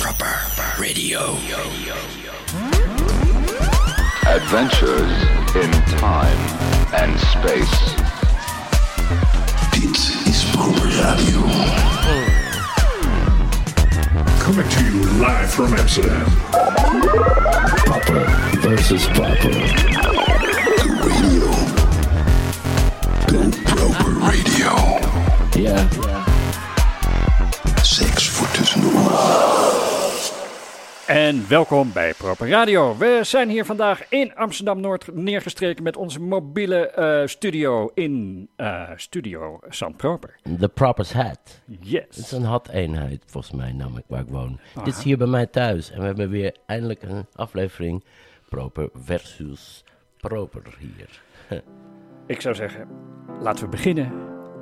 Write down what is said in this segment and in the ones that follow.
Proper Radio. Adventures in time and space. Dit is Proper Radio. Coming to you live from Amsterdam. Proper versus Proper. Radio. Go Proper Radio. Ja, Seks voor tussendoor. En welkom bij Proper Radio. We zijn hier vandaag in Amsterdam-Noord neergestreken met onze mobiele eh, studio in eh, Studio St. Proper. de Proper's Hat. Het is Yes. een hat-eenheid, volgens mij, namelijk waar ik woon. Dit is hier bij mij thuis. En we hebben weer eindelijk een aflevering Proper versus Proper hier. Ik zou zeggen, laten we beginnen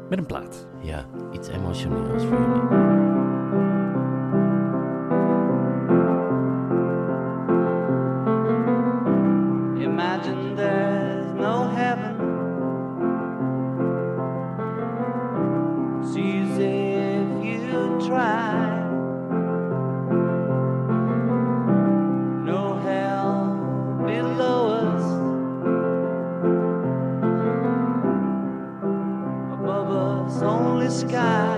met een plaat. Ja, iets emotioneels voor jullie. Try. No hell below us. Above us, only sky.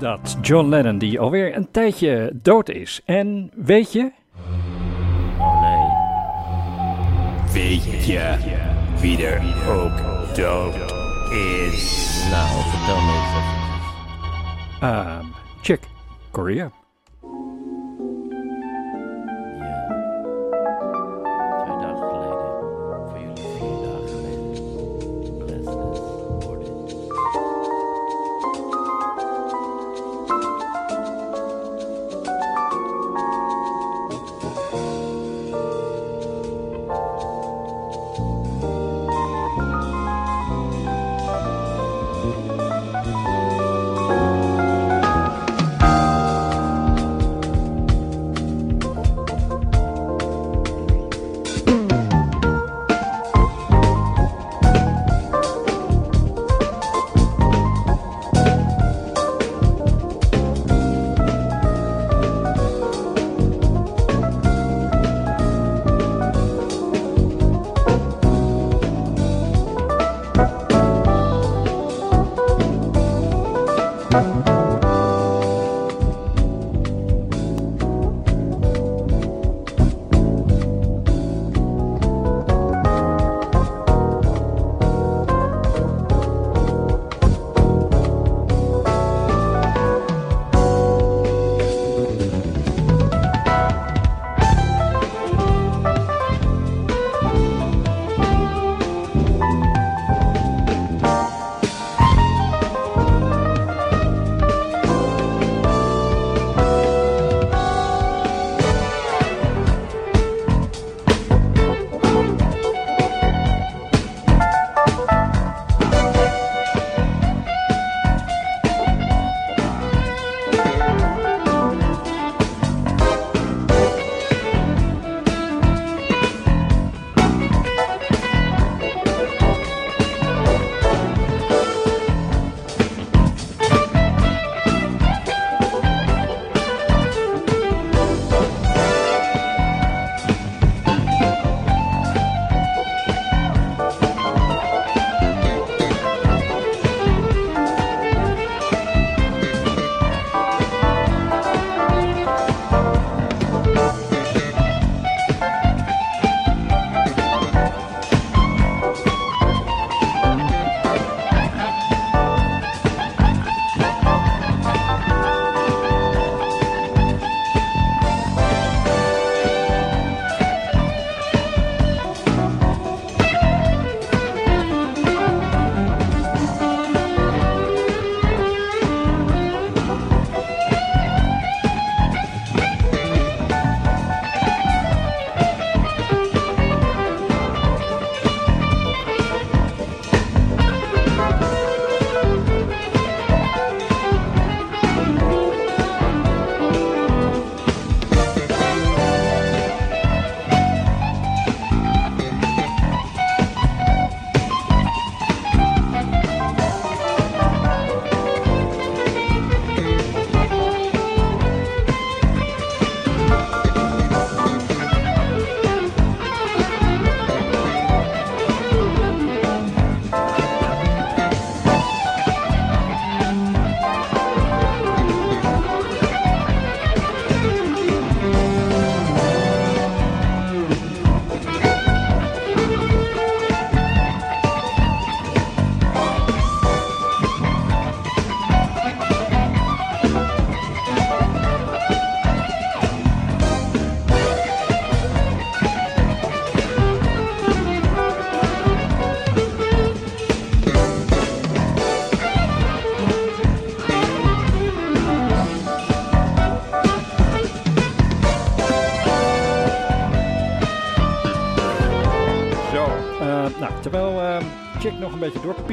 Dat. John Lennon, die alweer een tijdje dood is. En weet je, Oh nee. Weet je wie er ook dood is? Nou, vertel me even. ehm Chick Corea.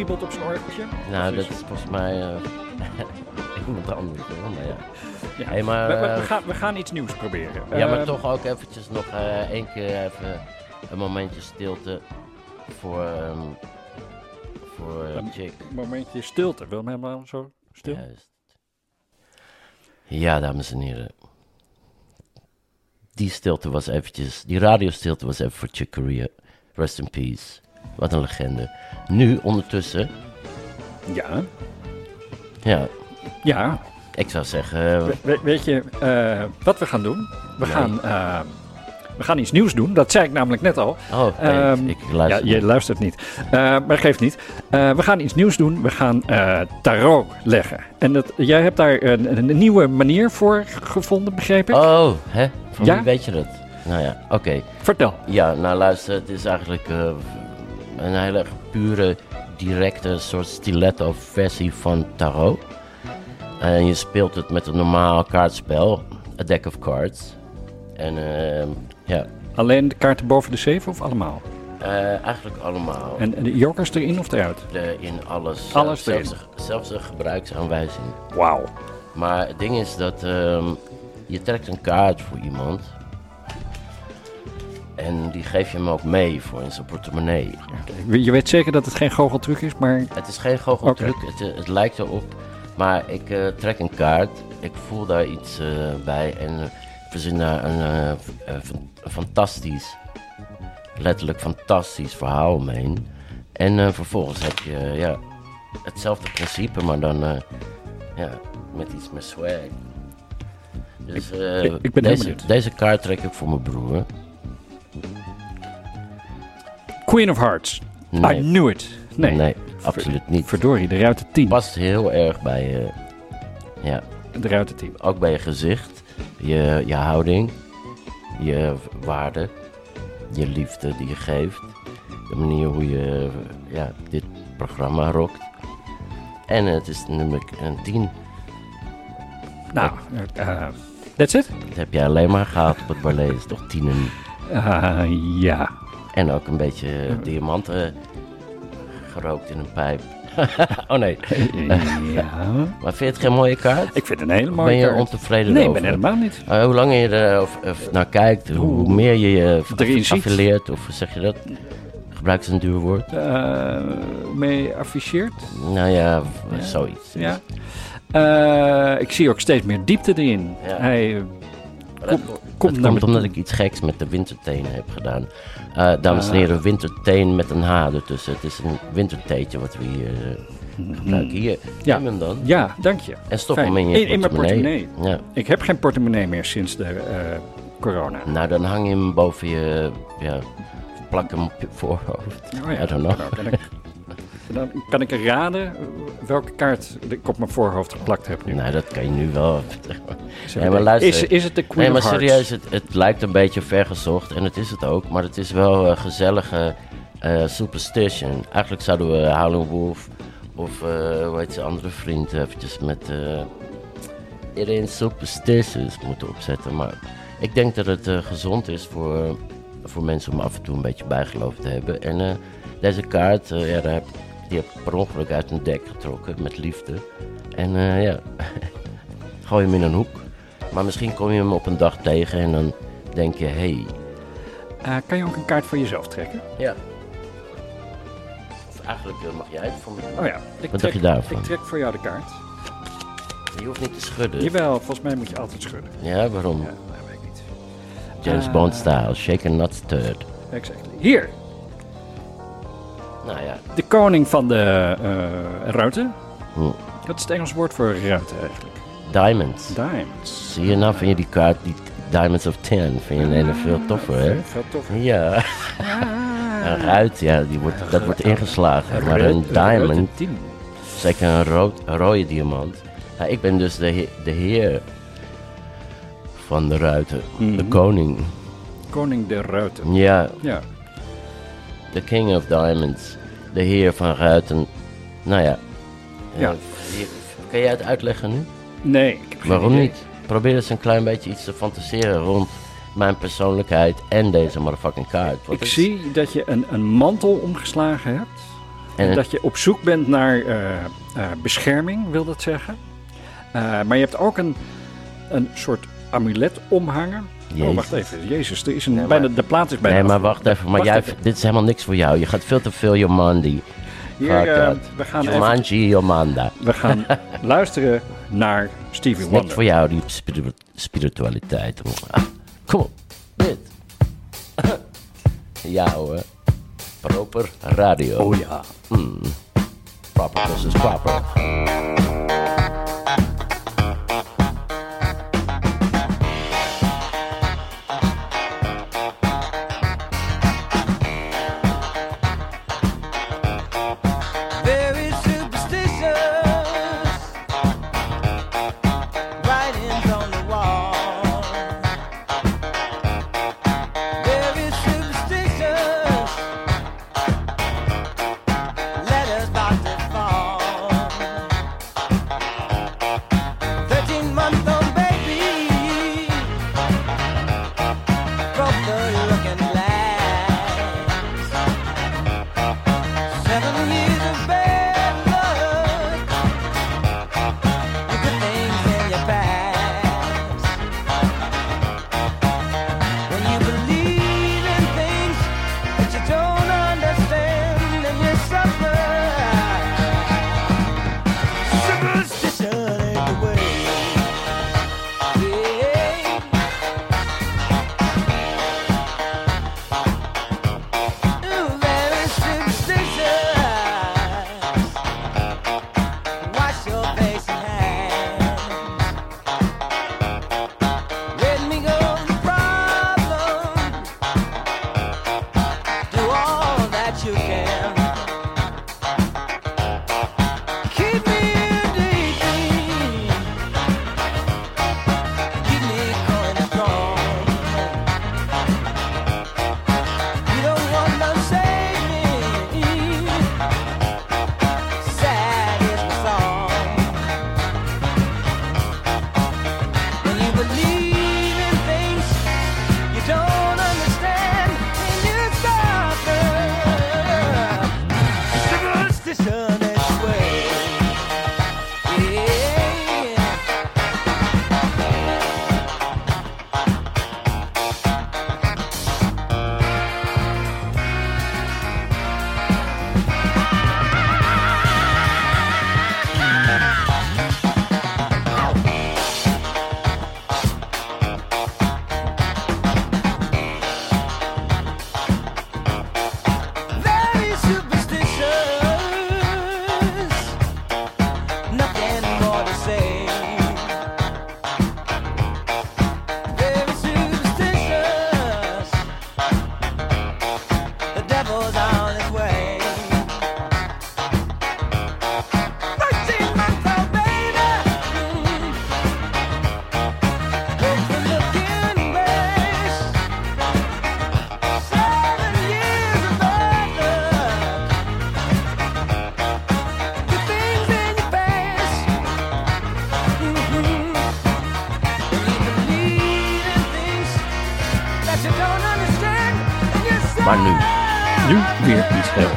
Op zijn. Nou, dat is- volgens mij eh, iemand anders. Maar ja. Ja. Hey, maar, we, we- we eh, gaan, we gaan iets nieuws proberen. ja, maar Eh, toch ook eventjes nog één keer even een momentje stilte voor, ehm, voor Een Chick. Een momentje stilte. Wil hem helemaal zo stil? Juist. Ja, dames en heren. Die stilte was eventjes, die radiostilte was even voor Chick Corea. Rest in peace. Wat een legende. Nu, ondertussen, Ja. ja, Ja. ik zou zeggen, eh, We- we- weet je eh, wat we gaan doen? We, Nee. gaan, eh, we gaan iets nieuws doen. Dat zei ik namelijk net al. oh, nee, Ehm, ik luister ja, je luistert niet. Maar geeft niet. We gaan iets nieuws doen. We gaan eh, tarot leggen. En dat, jij hebt daar een, een nieuwe manier voor gevonden, begreep ik? Oh, hè? Van Ja? wie weet je dat? Nou ja, oké. Vertel. Ja, nou luister, het is eigenlijk een hele pure, directe soort stiletto versie van tarot. En je speelt het met een normaal kaartspel, a deck of cards. En ehm, ja, Alleen de kaarten boven de zeven of allemaal? eh, eigenlijk allemaal. En, en de jokers erin of eruit? De- in alles. Alles zelfs, zelfs een gebruiksaanwijzing. Wauw. Maar het ding is dat ehm, je trekt een kaart voor iemand. En die geef je hem ook mee voor in zijn portemonnee. Je weet zeker dat het geen goocheltruc is, maar Het is geen goocheltruc, het, het lijkt erop. Maar ik eh, trek een kaart, ik voel daar iets eh, bij en verzin daar een, eh, fan- een fantastisch, letterlijk fantastisch verhaal omheen. En vervolgens heb je ja, hetzelfde principe, maar dan ja, met iets meer swag. Dus ik- ik ben deze, deze kaart trek ik voor mijn broer. Queen of Hearts. I knew it. Nee, nee, absoluut niet. verdorie, de ruiten 10. Past heel erg bij je, ja, De ruiten 10. ook bij je gezicht, je, je houding, je waarde, je liefde die je geeft, de manier hoe je ja, dit programma rokt. En het is een 10. Nou, eh, that's it? Dat heb jij alleen maar gehaald op het ballet, is toch tienen. Eh, ja. En ook een beetje diamanten gerookt in een pijp. oh nee, ja. maar vind je het geen mooie kaart? Ik vind het een hele mooie ben je kaart. ontevreden Nee, ik ben helemaal niet. Uh, hoe langer je er of, of naar kijkt, hoe Hoe meer je je affiliëert, of zeg je dat? Gebruik ze een duur woord? Eh, mee afficheerd. Nou ja, zoiets. Ja. Eh, ik zie ook steeds meer diepte erin. Ja. Hij eh, Kom- dat, komt dat omdat ik iets geks met de wintertenen heb gedaan. Uh, dames en Ah. heren, winterteen met een H ertussen. Het is een wintertheetje wat we hier uh, gebruiken. Hier, Mhm. Ja. neem hem dan. Ja, dank je. En stop Fijn. hem in je In- in mijn portemonnee. Ja. Ik heb geen portemonnee meer sinds de eh, corona. Nou, dan hang je hem boven je... Ja, plak hem op je voorhoofd. Oh ja. I don't know. Kan ik, dan kan ik raden eh, welke kaart ik op mijn voorhoofd geplakt heb nu. Nou, dat kan je nu wel. Nee, maar luister. is, is het de Queen Nee, maar serieus, het, het lijkt een beetje vergezocht en het is het ook, maar het is wel een gezellige eh, superstition. Eigenlijk zouden we Howlin' Wolf of eh, hoe heet zijn andere vriend eventjes met eh It ain't superstitious moeten opzetten. Maar ik denk dat het eh, gezond is voor, voor mensen om af en toe een beetje bijgeloof te hebben. En eh, deze kaart, eh, ja, daar heb, die heb ik per ongeluk uit een dek getrokken met liefde. En eh, ja, gooi hem in een hoek. Maar misschien kom je hem op een dag tegen en dan denk je, hé. Hey, Eh, kan je ook een kaart voor jezelf trekken? ja. Eigenlijk eh, mag jij het voor doen. Oh ja. Ik Wat trek, je daarvan? Ik trek voor jou de kaart. Je hoeft niet te schudden. Jawel, volgens mij moet je altijd schudden. Ja, waarom? Ja, dat weet ik niet. James. Bond style, shaken not stirred. Exactly. Hier, Nou ja, de koning van de eh ruiten. hm. Dat is het Engels woord voor ruiten eigenlijk. diamonds. Diamonds. Zie je nou, vind je die kaart, die Diamonds of 10, vind je een hele veel toffer, hè? Veel toffer. Ja, een ruit, ja, die wordt, dat wordt ingeslagen. Maar een diamond, zeker een, rood, een rode diamant. Ja, ik ben dus de, he- de heer van de ruiten, de Mhm. koning. Koning de ruiten. Ja, Ja. De king of diamonds, de heer van ruiten. Nou ja, Ja. Eh, kan jij het uitleggen nu? Nee, ik heb geen Waarom idee. niet? Probeer eens een klein beetje iets te fantaseren rond mijn persoonlijkheid en deze motherfucking kaart. Ik is- zie dat je een, een mantel omgeslagen hebt. En En- dat je op zoek bent naar eh, eh, bescherming, wil dat zeggen. Maar je hebt ook een, een soort amulet omhangen. Oh, Jezus. wacht even. Jezus, er is een, Nee, maar- bijna, de plaat is bijna Nee, maar wacht even. Maar Wacht jij, even. dit is helemaal niks voor jou. Je gaat veel te veel Jomandi. Hier, eh, we gaan Jumanji Jomanda. we gaan luisteren naar Stevie Niks Wonder. voor jou, die spiritu- spiritualiteit. Ah, Kom op. Dit. ja hoor. Proper radio. Oh ja. Proper versus proper.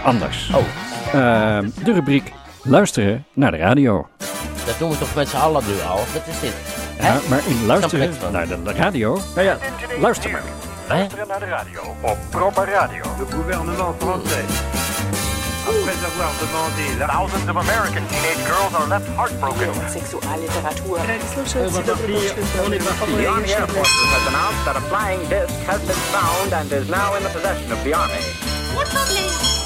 Anders. Oh, Ehm, de rubriek luisteren naar de radio. dat doen we toch met z'n allen nu al? Wat is dit? Ja, maar in luisteren naar de, de radio. Nou ja, luister maar. Hè? naar de radio op Proper Radio. Le gouvernement français. Thousands of American teenage girls are left heartbroken. Sexualliteratur. The Army Air Forces has announced that a flying disc has been found and is now in the possession of the Army.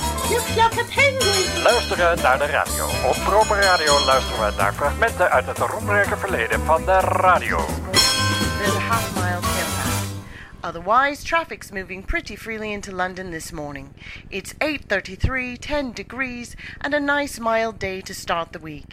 Luisteren naar de radio. Op Proper Radio luisteren we naar fragmenten uit het roemrijke verleden van de radio. There's a half mile impact. Otherwise, traffic's moving pretty freely into London this morning. It's 8:33, 10 degrees, and a nice mild day to start the week.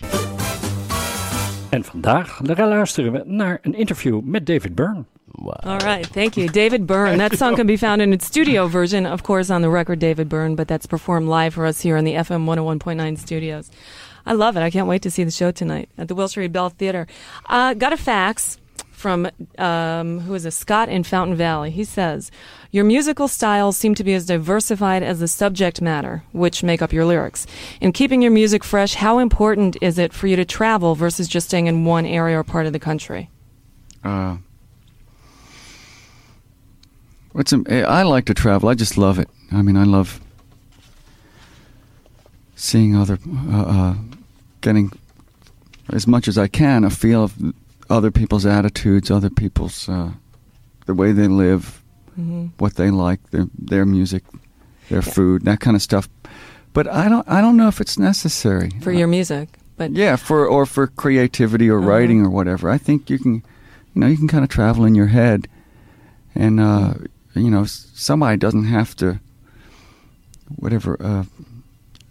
En vandaag luisteren we naar een interview met David Byrne. All right, thank you. David Byrne. That song can be found in its studio version, of course, on the record David Byrne, but that's performed live for us here in the FM 101.9 studios. I love it. I can't wait to see the show tonight at the Wilshire Bell Theater. Uh, got a fax from um, who is a Scott in Fountain Valley. He says, "Your musical styles seem to be as diversified as the subject matter, which make up your lyrics. In keeping your music fresh, how important is it for you to travel versus just staying in one area or part of the country?" Uh, what's eh, I like to travel. I just love it. I mean, I love seeing other, uh, uh, getting as much as I can a feel of other people's attitudes, other people's uh, the way they live, Mhm. what they like, their their music, their food, that kind of stuff. But I don't I don't know if it's necessary For your music, but yeah, for or for creativity or Uh-huh. writing or whatever. I think you can, you know, you can kind of travel in your head, and uh, you know, somebody doesn't have to. Whatever. Uh,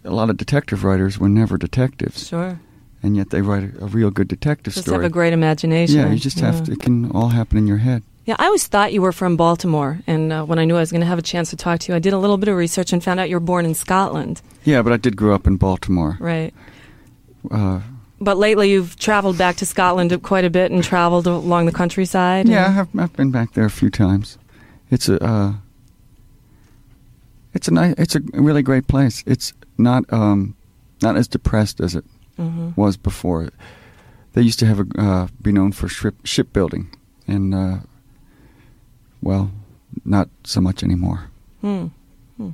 a lot of detective writers were never detectives. Sure. And yet they write a, a real good detective Just story. Just have a great imagination. Yeah, you just have to. It can all happen in your head. Yeah, I always thought you were from Baltimore, and uh, when I knew I was going to have a chance to talk to you, I did a little bit of research and found out you were born in Scotland, Yeah, but I did grow up in Baltimore. right? Uh, But lately, you've traveled back to Scotland quite a bit and traveled along the countryside. Yeah, I've, I've been back there a few times. It's a uh, it's a nice, it's a really great place. It's not um, not as depressed as it Mhm. was before. They used to have a uh, be known for ship shipbuilding, and uh, well, not so much anymore. Hmm. Hmm.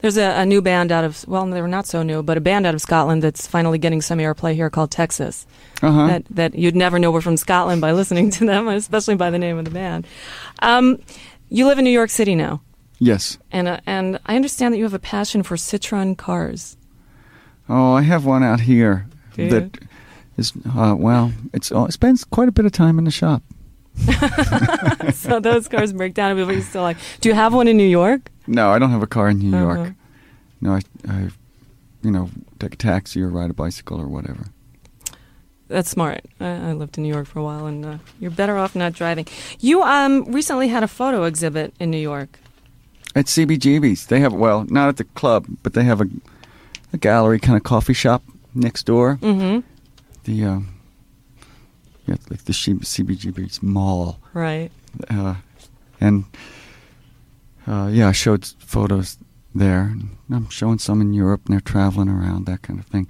There's a, a new band out of well, they're not so new, but a band out of Scotland that's finally getting some airplay here called Texas. Uh-huh. That that you'd never know were from Scotland by listening to them, especially by the name of the band. Um, you live in New York City now, Yes. and uh, and I understand that you have a passion for Citroen cars. Oh, I have one out here Do you? that is uh, well. It's uh, it spends quite a bit of time in the shop. so those cars break down, but you still like. Do you have one in New York? No, I don't have a car in New Uh-huh. York. No, I, I, you know, take a taxi or ride a bicycle or whatever. That's smart. I, I lived in New York for a while, and uh, you're better off not driving. You um recently had a photo exhibit in New York. At CBGB's, they have well, not at the club, but they have a, a gallery kind of coffee shop next door. Mm-hmm. The uh, yeah, like the CBGB's mall, Right. uh, and uh, yeah, I showed photos there. I'm showing some in Europe, and they're traveling around, that kind of thing.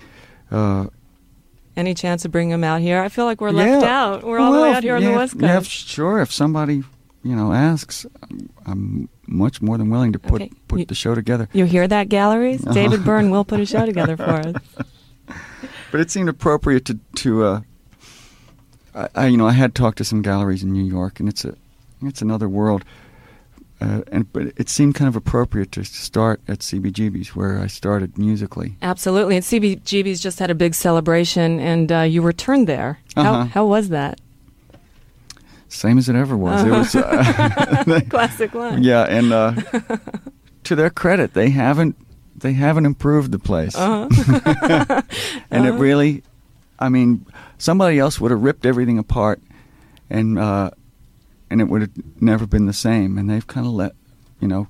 Any chance of bringing them out here? I feel like we're left Yeah. out. We're all the way out here on the West Coast. Yeah, sure. If somebody, you know, asks, I'm much more than willing to put Okay, put you- the show together. You hear that, galleries? Uh-huh. David Byrne will put a show together for us. But it seemed appropriate to to. Uh, I, I you know I had talked to some galleries in New York, and it's a it's another world. Uh, and but it seemed kind of appropriate to start at CBGB's where I started musically. Absolutely. And CBGB's just had a big celebration, and uh, you returned there. How, Uh-huh. how was that? Same as it ever was. It was uh, Classic line. Yeah, and uh, to their credit, they haven't they haven't improved the place. Uh-huh. and it Uh-huh. really, I mean, somebody else would have ripped everything apart, and uh, and it would have never been the same. And they've kind of let, you know,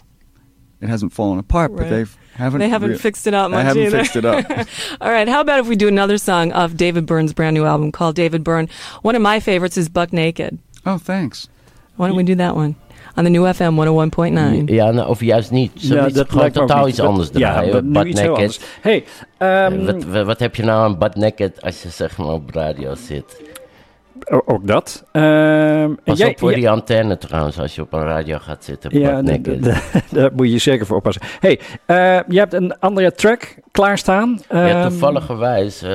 it hasn't fallen apart, but they've haven't They haven't rea- fixed it up They much haven't either. fixed it up. All right, how about if we do another song of David Byrne's brand new album called David Byrne? One of my favorites is Buck Naked. Oh, thanks. Why don't we do that one? On the new FM 101.9. Ja, nou, of juist niet. Zullen we Ja, iets- dat gewoon lijkt me ook totaal niet. iets Dat- anders ja, draaien. dat- nu Butt iets naked. anders. Hey, ehm, Eh, wat, wat, wat heb je nou aan butt naked als je zeg maar op radio zit? Ook dat. Ehm, Pas jij- op voor die antenne trouwens, als je op een radio gaat zitten. Ja, daar moet je zeker voor oppassen. hey, eh, je hebt een andere track klaarstaan. ja, Ehm, toevalligerwijs. eh,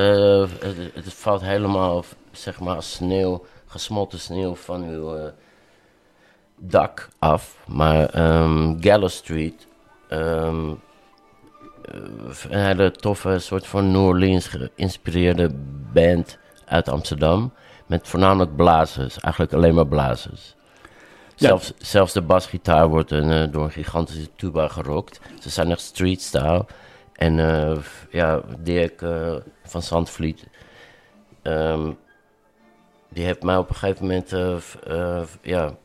het, het valt helemaal, zeg maar, sneeuw, gesmolten sneeuw van uw eh, dak af. Maar ehm Gallows Street, ehm, eh, een hele toffe soort van New Orleans geïnspireerde band uit Amsterdam. Met voornamelijk blazers, eigenlijk alleen maar blazers. Ja. Zelfs, zelfs de basgitaar wordt een, eh, door een gigantische tuba gerokt. Ze zijn echt street style. En eh, ja, Dirk eh, van Zandvliet, ehm, die heeft mij op een gegeven moment ja,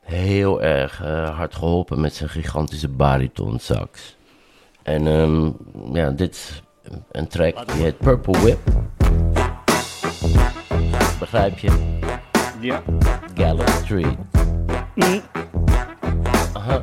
heel erg hard geholpen met zijn gigantische bariton sax. En ehm, ja, dit is een track die heet Purple Whip. Begrijp je? Ja. Gallup Street. Aha.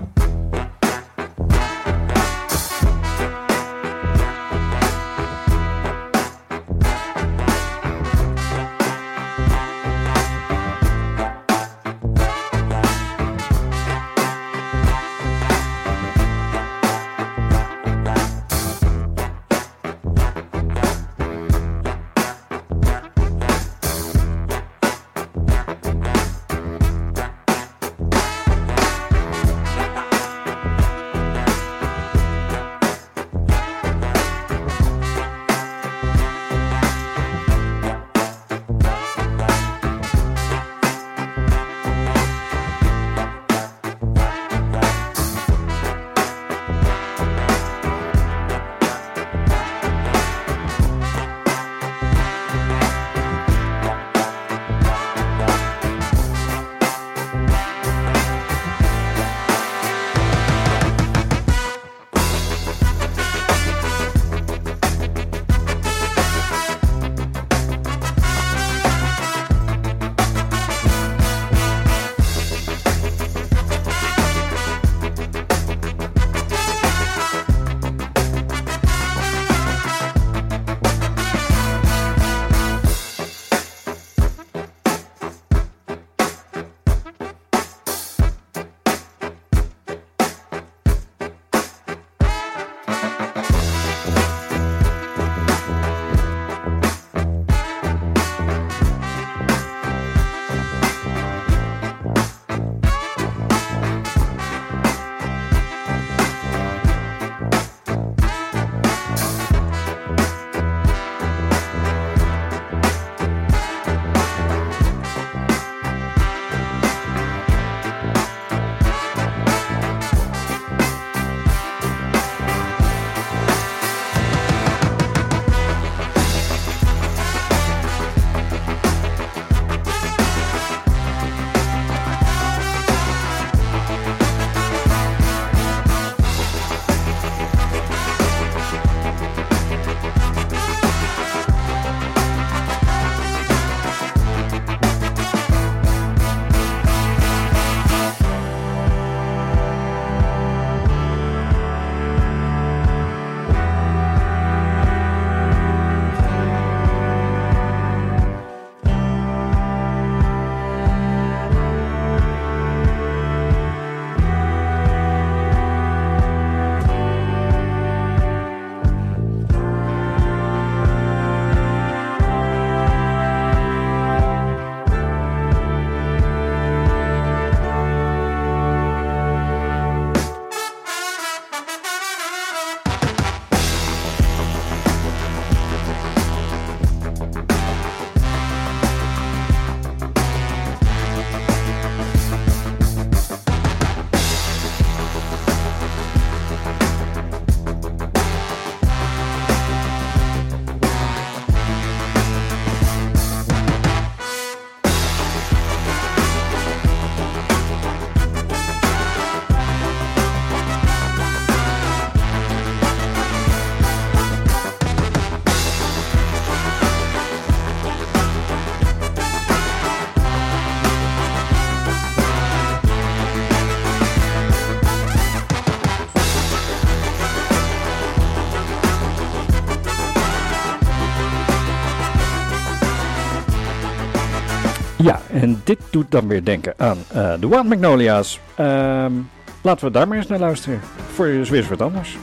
Dit doet dan weer denken aan eh, de Wild Magnolia's. Ehm, laten we daar maar eens naar luisteren. Voor je is weer wat anders.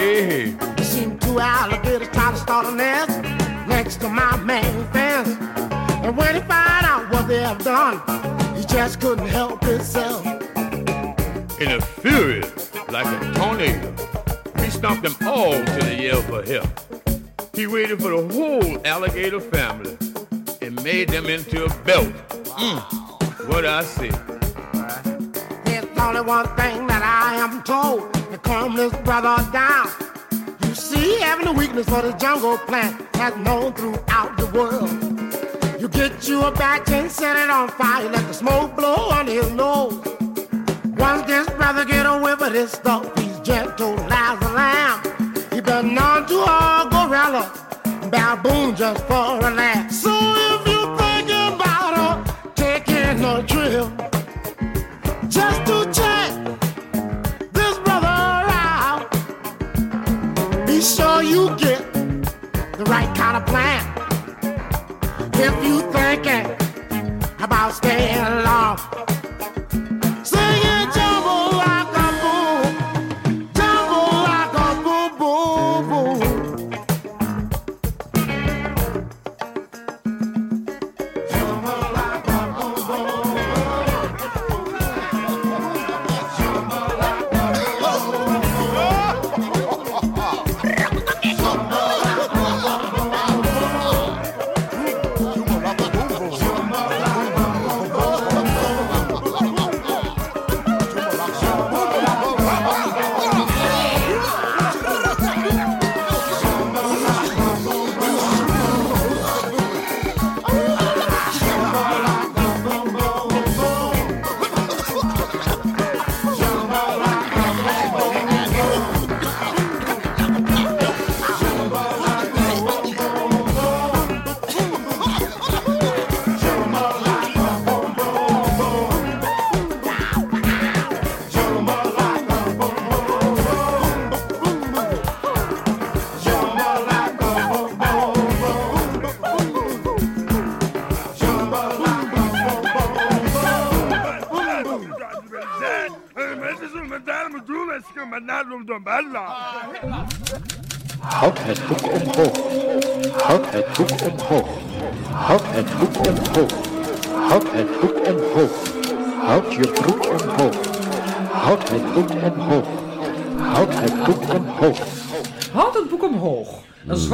Hey. Seen two alligators try to start a nest next to my main fence. And when he found out what they have done, he just couldn't help himself. in a fury like a tornado. He stomped them all till they yelled for help. He waited for the whole alligator family and made them into a belt. Mm, what I say. There's only one thing that I am told to calm this brother down. You see, having a weakness for the jungle plant has known throughout the world. You get you a batch and set it on fire, let the smoke blow under his nose. Once this brother get a whiff of this stuff, he's gentle as a lamb. He been known to a gorilla, baboon just for a laugh. So sure you get the right kind of plan. If you thinking about staying long,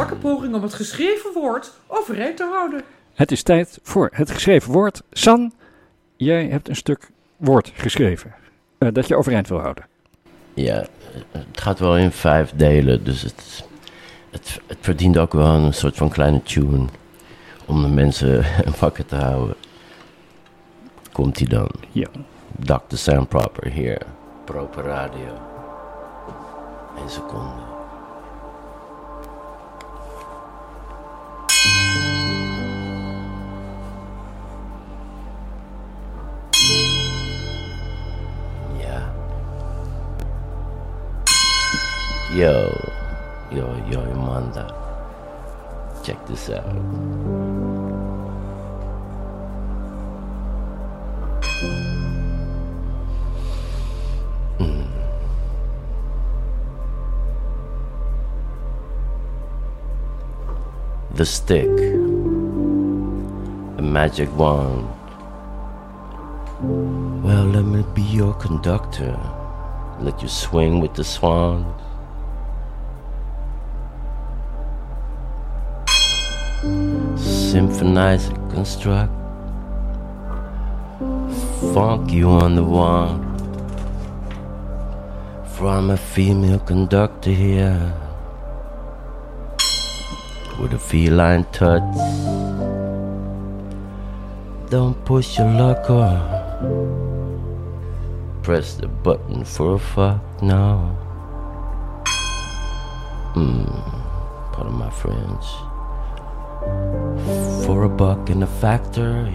zwakke poging om het geschreven woord overeind te houden. Het is tijd voor het geschreven woord. San, jij hebt een stuk woord geschreven eh, dat je overeind wil houden. Ja, het gaat wel in vijf delen, dus het, het, het verdient ook wel een soort van kleine tune om de mensen wakker te houden. Komt hij dan? Ja. Dr. Sam Proper hier, Proper Radio. Eén seconde. Yo, yo, yo, Amanda. Check this out. Mm. The stick, a magic wand, Well, let me be your conductor. Let you swing with the swans. Symphonize and construct. Funk you on the wand. From a female conductor here. With a feline touch. Don't push your luck on. Press the button for a fuck now. Hmm, part of my French. For a buck in the factor.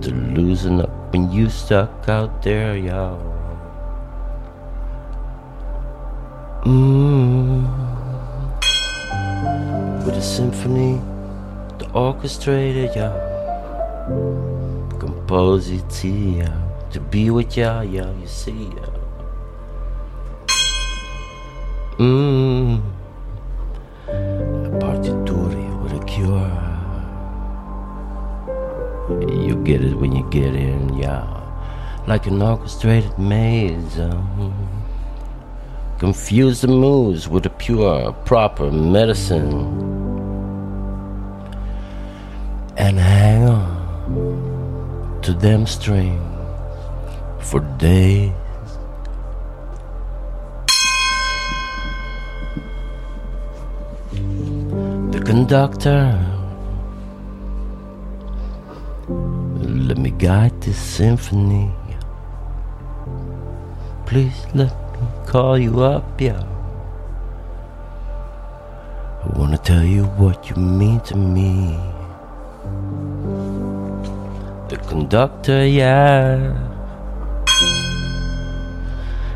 To loosen up when you stuck out there, yeah. Mm. With a symphony, the orchestrator, yeah. Compose it, yeah. To be with ya, yeah, y'all, you see, yeah. Mmm. Get it when you get in, yeah. Like an orchestrated maze. Um, confuse the moves with a pure, proper medicine. And hang on to them strings for days. The conductor. Let me guide this symphony. Please let me call you up, yeah. I wanna tell you what you mean to me. The conductor, yeah.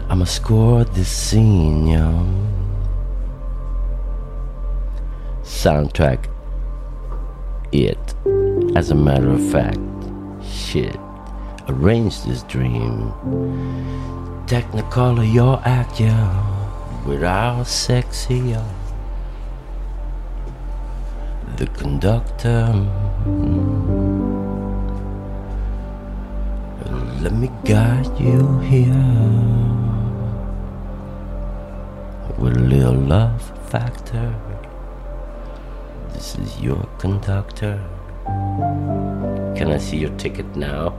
I'ma score this scene, yeah. Soundtrack, it. As a matter of fact, shit. Arrange this dream. Technicolor your act, yeah. Without sexy, yeah. The conductor. mm, Let me guide you here. With a little love factor. This is your conductor. Can I see your ticket now?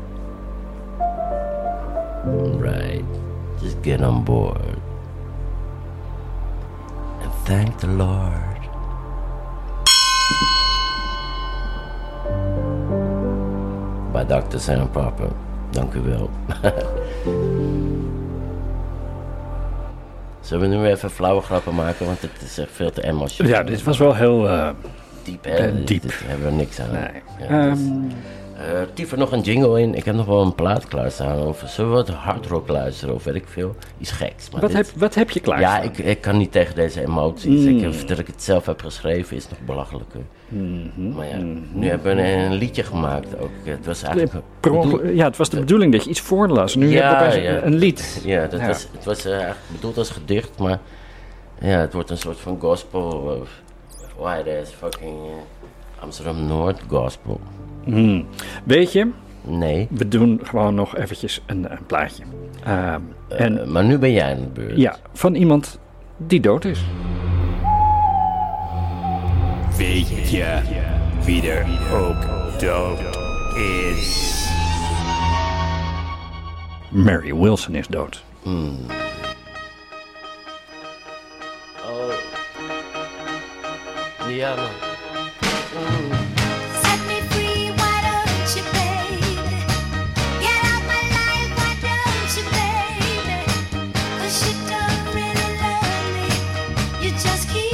Right. Just get on board. And thank the Lord. Bij Dr. Sam Popper. Dank u wel. Zullen we nu even flauwe grappen maken, want het is echt veel te emotioneel. Ja, dit was wel heel eh, diep, hè? eh, diep. Dit hebben we niks aan. Nee. Ja, het Eh, Tiefer nog een jingle in. Ik heb nog wel een plaat klaarstaan over. Zullen we wat hardrock luisteren of weet ik veel? Iets geks. Maar wat, dit- heb, wat heb je klaar? Ja, ik, ik kan niet tegen deze emoties. Mm. Ik, dat ik het zelf heb geschreven is nog belachelijker. Mhm, Maar ja, nu hebben we een, liedje gemaakt ook. Het was eigenlijk... Ja, het was de bedoeling dat je iets voorlas. Nu heb je opeens een lied. Ja, dat Ja. Was, het was eh, eigenlijk bedoeld als gedicht, maar ja, het wordt een soort van gospel. Uh, why is fucking eh, Amsterdam Noord gospel. Hmm. Weet je? Nee. We doen gewoon nog eventjes een, een plaatje. Ehm, en, maar nu ben jij aan de beurt. Ja, van iemand die dood is. Weet je wie er ook dood is? Mary Wilson is dood. Hmm. Oh. Ja, ask you.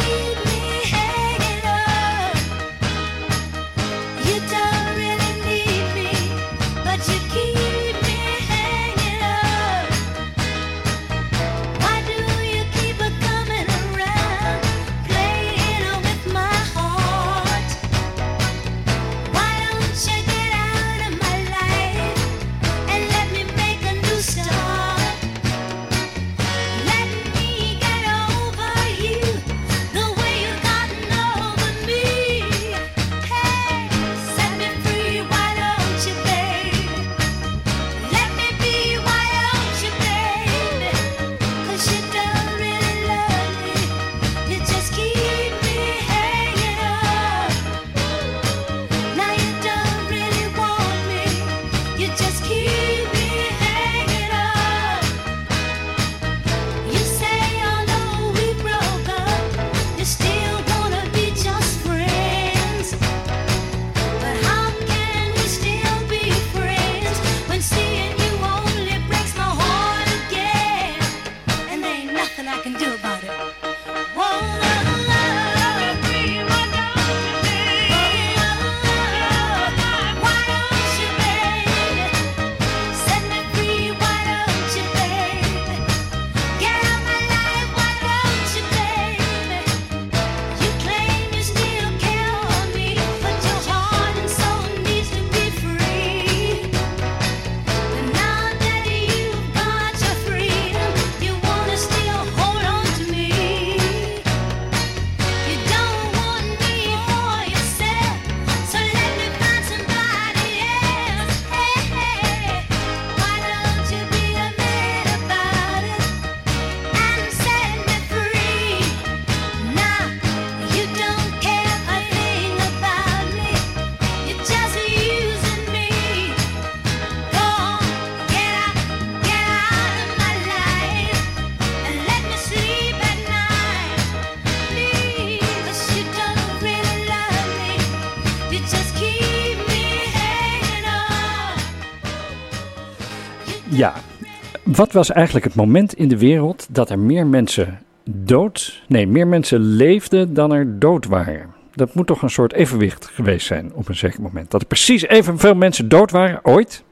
Wat was eigenlijk het moment in de wereld dat er meer mensen dood, nee, meer mensen leefden dan er dood waren? Dat moet toch een soort evenwicht geweest zijn op een zeker moment. Dat er precies evenveel mensen dood waren ooit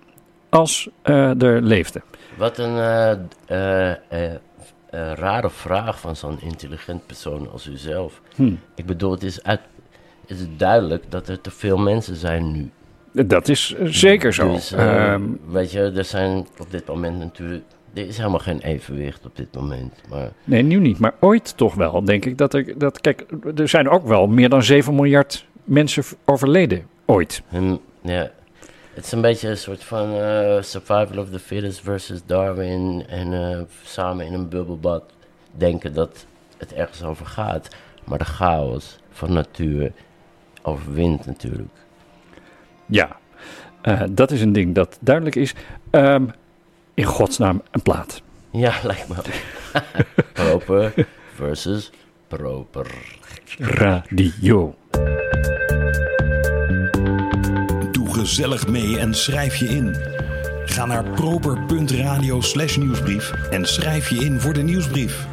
als eh, er leefden. Wat een eh, eh, rare vraag van zo'n intelligent persoon als u zelf. Hm. Ik bedoel, het is, uit, het is duidelijk dat er te veel mensen zijn nu. Dat is eh, zeker zo. Dus, eh, Ehm, weet je, er zijn op dit moment natuurlijk... Er is helemaal geen evenwicht op dit moment. Maar Nee, nu niet, maar ooit toch wel, denk ik. Dat er, dat, kijk, er zijn ook wel meer dan 7 miljard mensen overleden, ooit. Ja, het is een beetje een soort van eh, survival of the fittest versus Darwin. En samen in een bubbelbad denken dat het ergens over gaat. Maar de chaos van natuur overwint natuurlijk. Ja, eh, dat is een ding dat duidelijk is. Ehm, in godsnaam een plaat. Ja, lijkt me ook. proper versus proper. Radio. Doe gezellig mee en schrijf je in. Ga naar proper.radio slash nieuwsbrief en schrijf je in voor de nieuwsbrief.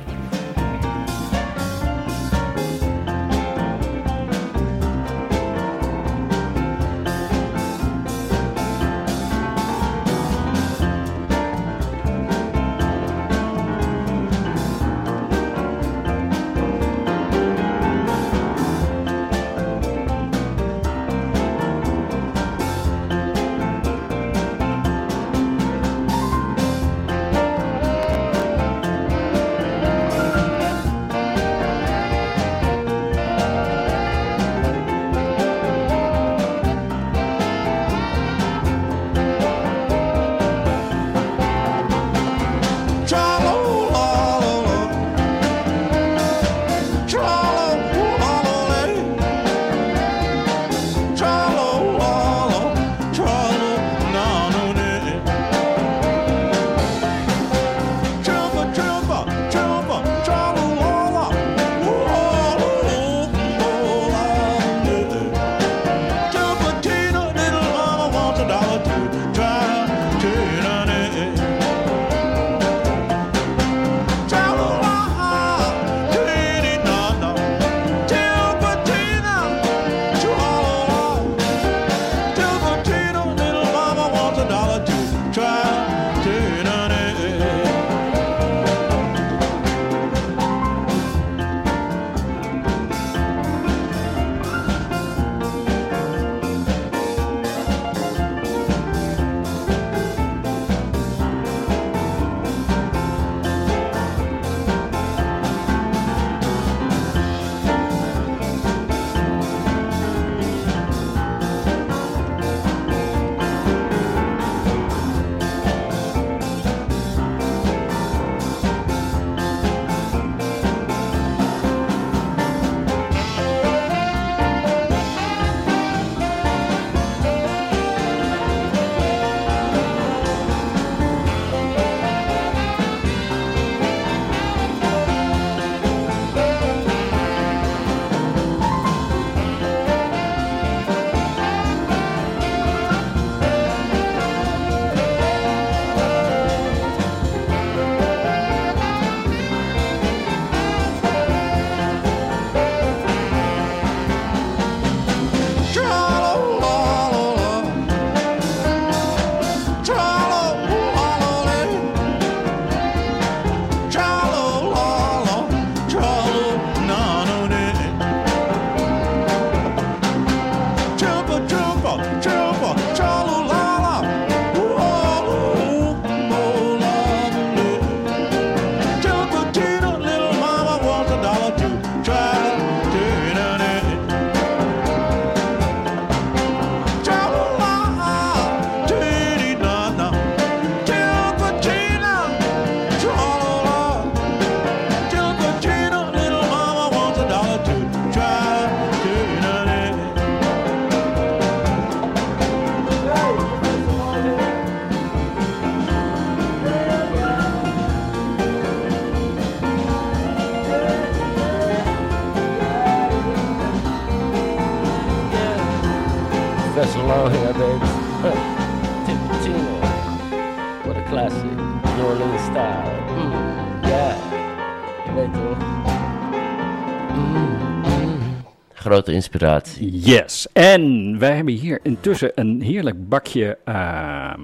Inspiratie. Yes. En wij hebben hier intussen een heerlijk bakje ehm,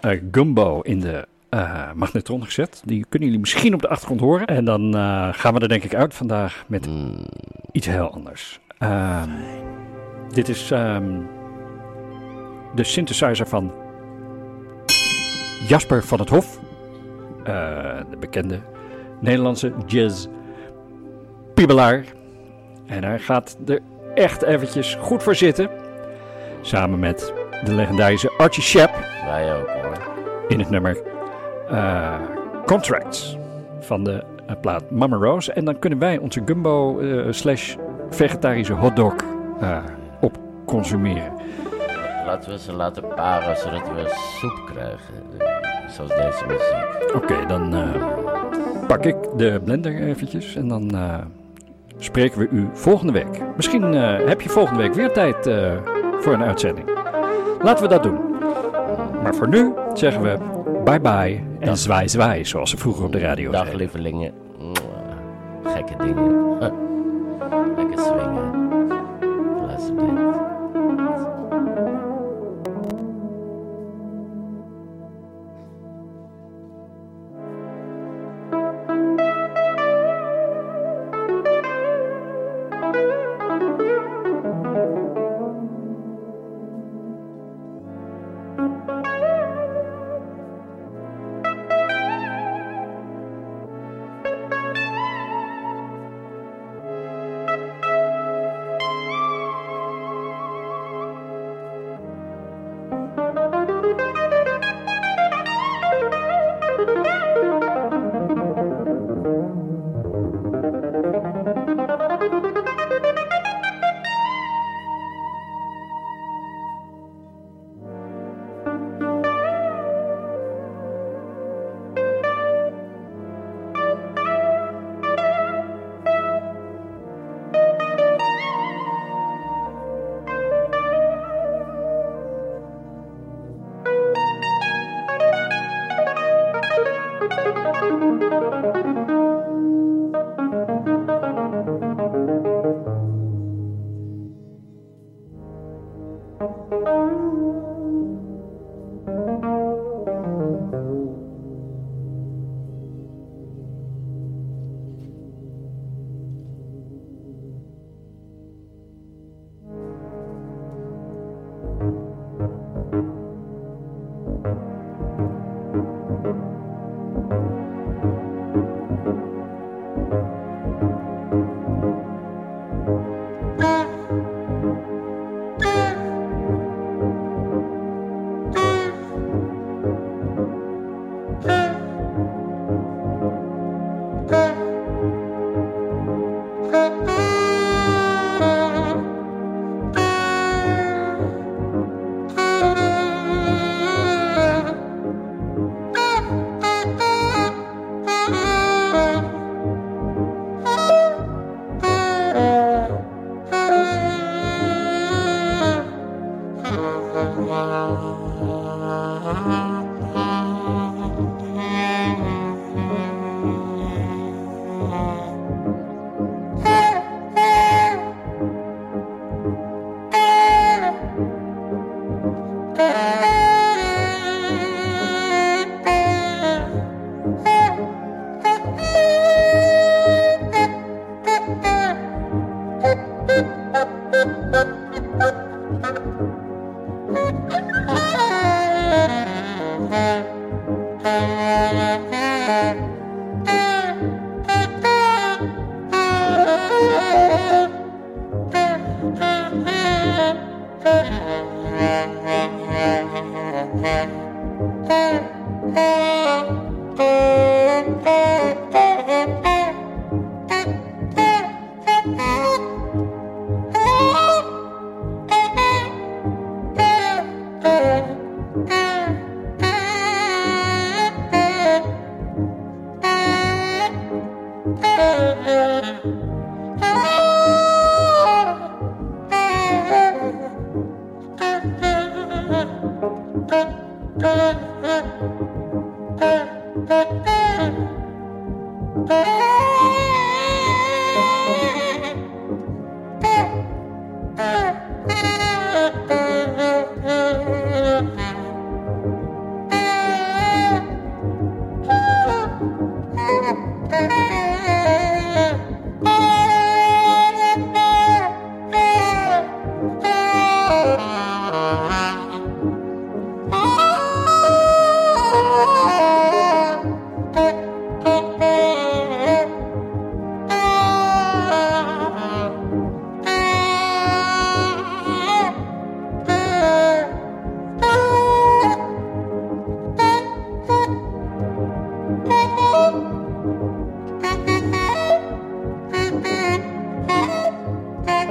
eh, gumbo in de eh, magnetron gezet. Die kunnen jullie misschien op de achtergrond horen. En dan eh, gaan we er denk ik uit vandaag met iets heel anders. Ehm, dit is ehm, de synthesizer van Jasper van het Hof. De bekende Nederlandse jazz piebelaar. En hij gaat er echt eventjes goed voor zitten. Samen met de legendarische Archie Shepp. Wij ook hoor. In het nummer eh, Contracts van de eh, plaat Mama Rose. En dan kunnen wij onze gumbo eh, slash vegetarische hotdog op consumeren. Laten we ze laten paren zodat we soep krijgen. Zoals deze muziek. Oké, dan pak ik de blender eventjes en dan spreken we u volgende week. Misschien eh, heb je volgende week weer tijd eh, voor een uitzending. Laten we dat doen. Maar voor nu zeggen we bye bye en zwaai zwaai, zoals ze vroeger op de radio Dag zeiden. lievelingen. Gekke dingen. Lekker swingen. Luister dit.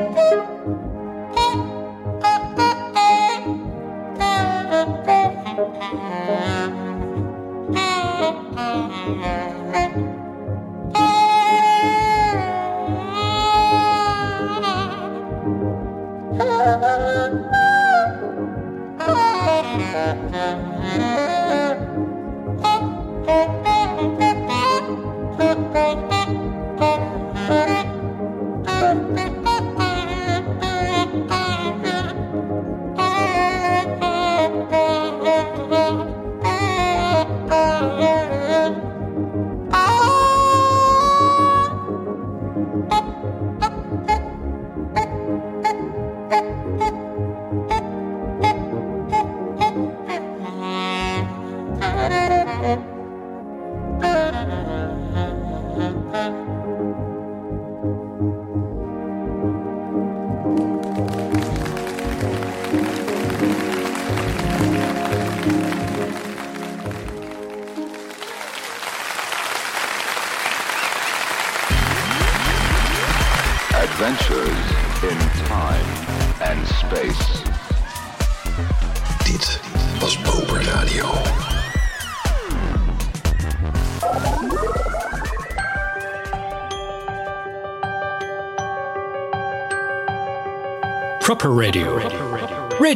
Música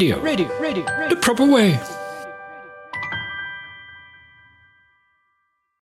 radio. Radio. Radio. Radio. The proper way.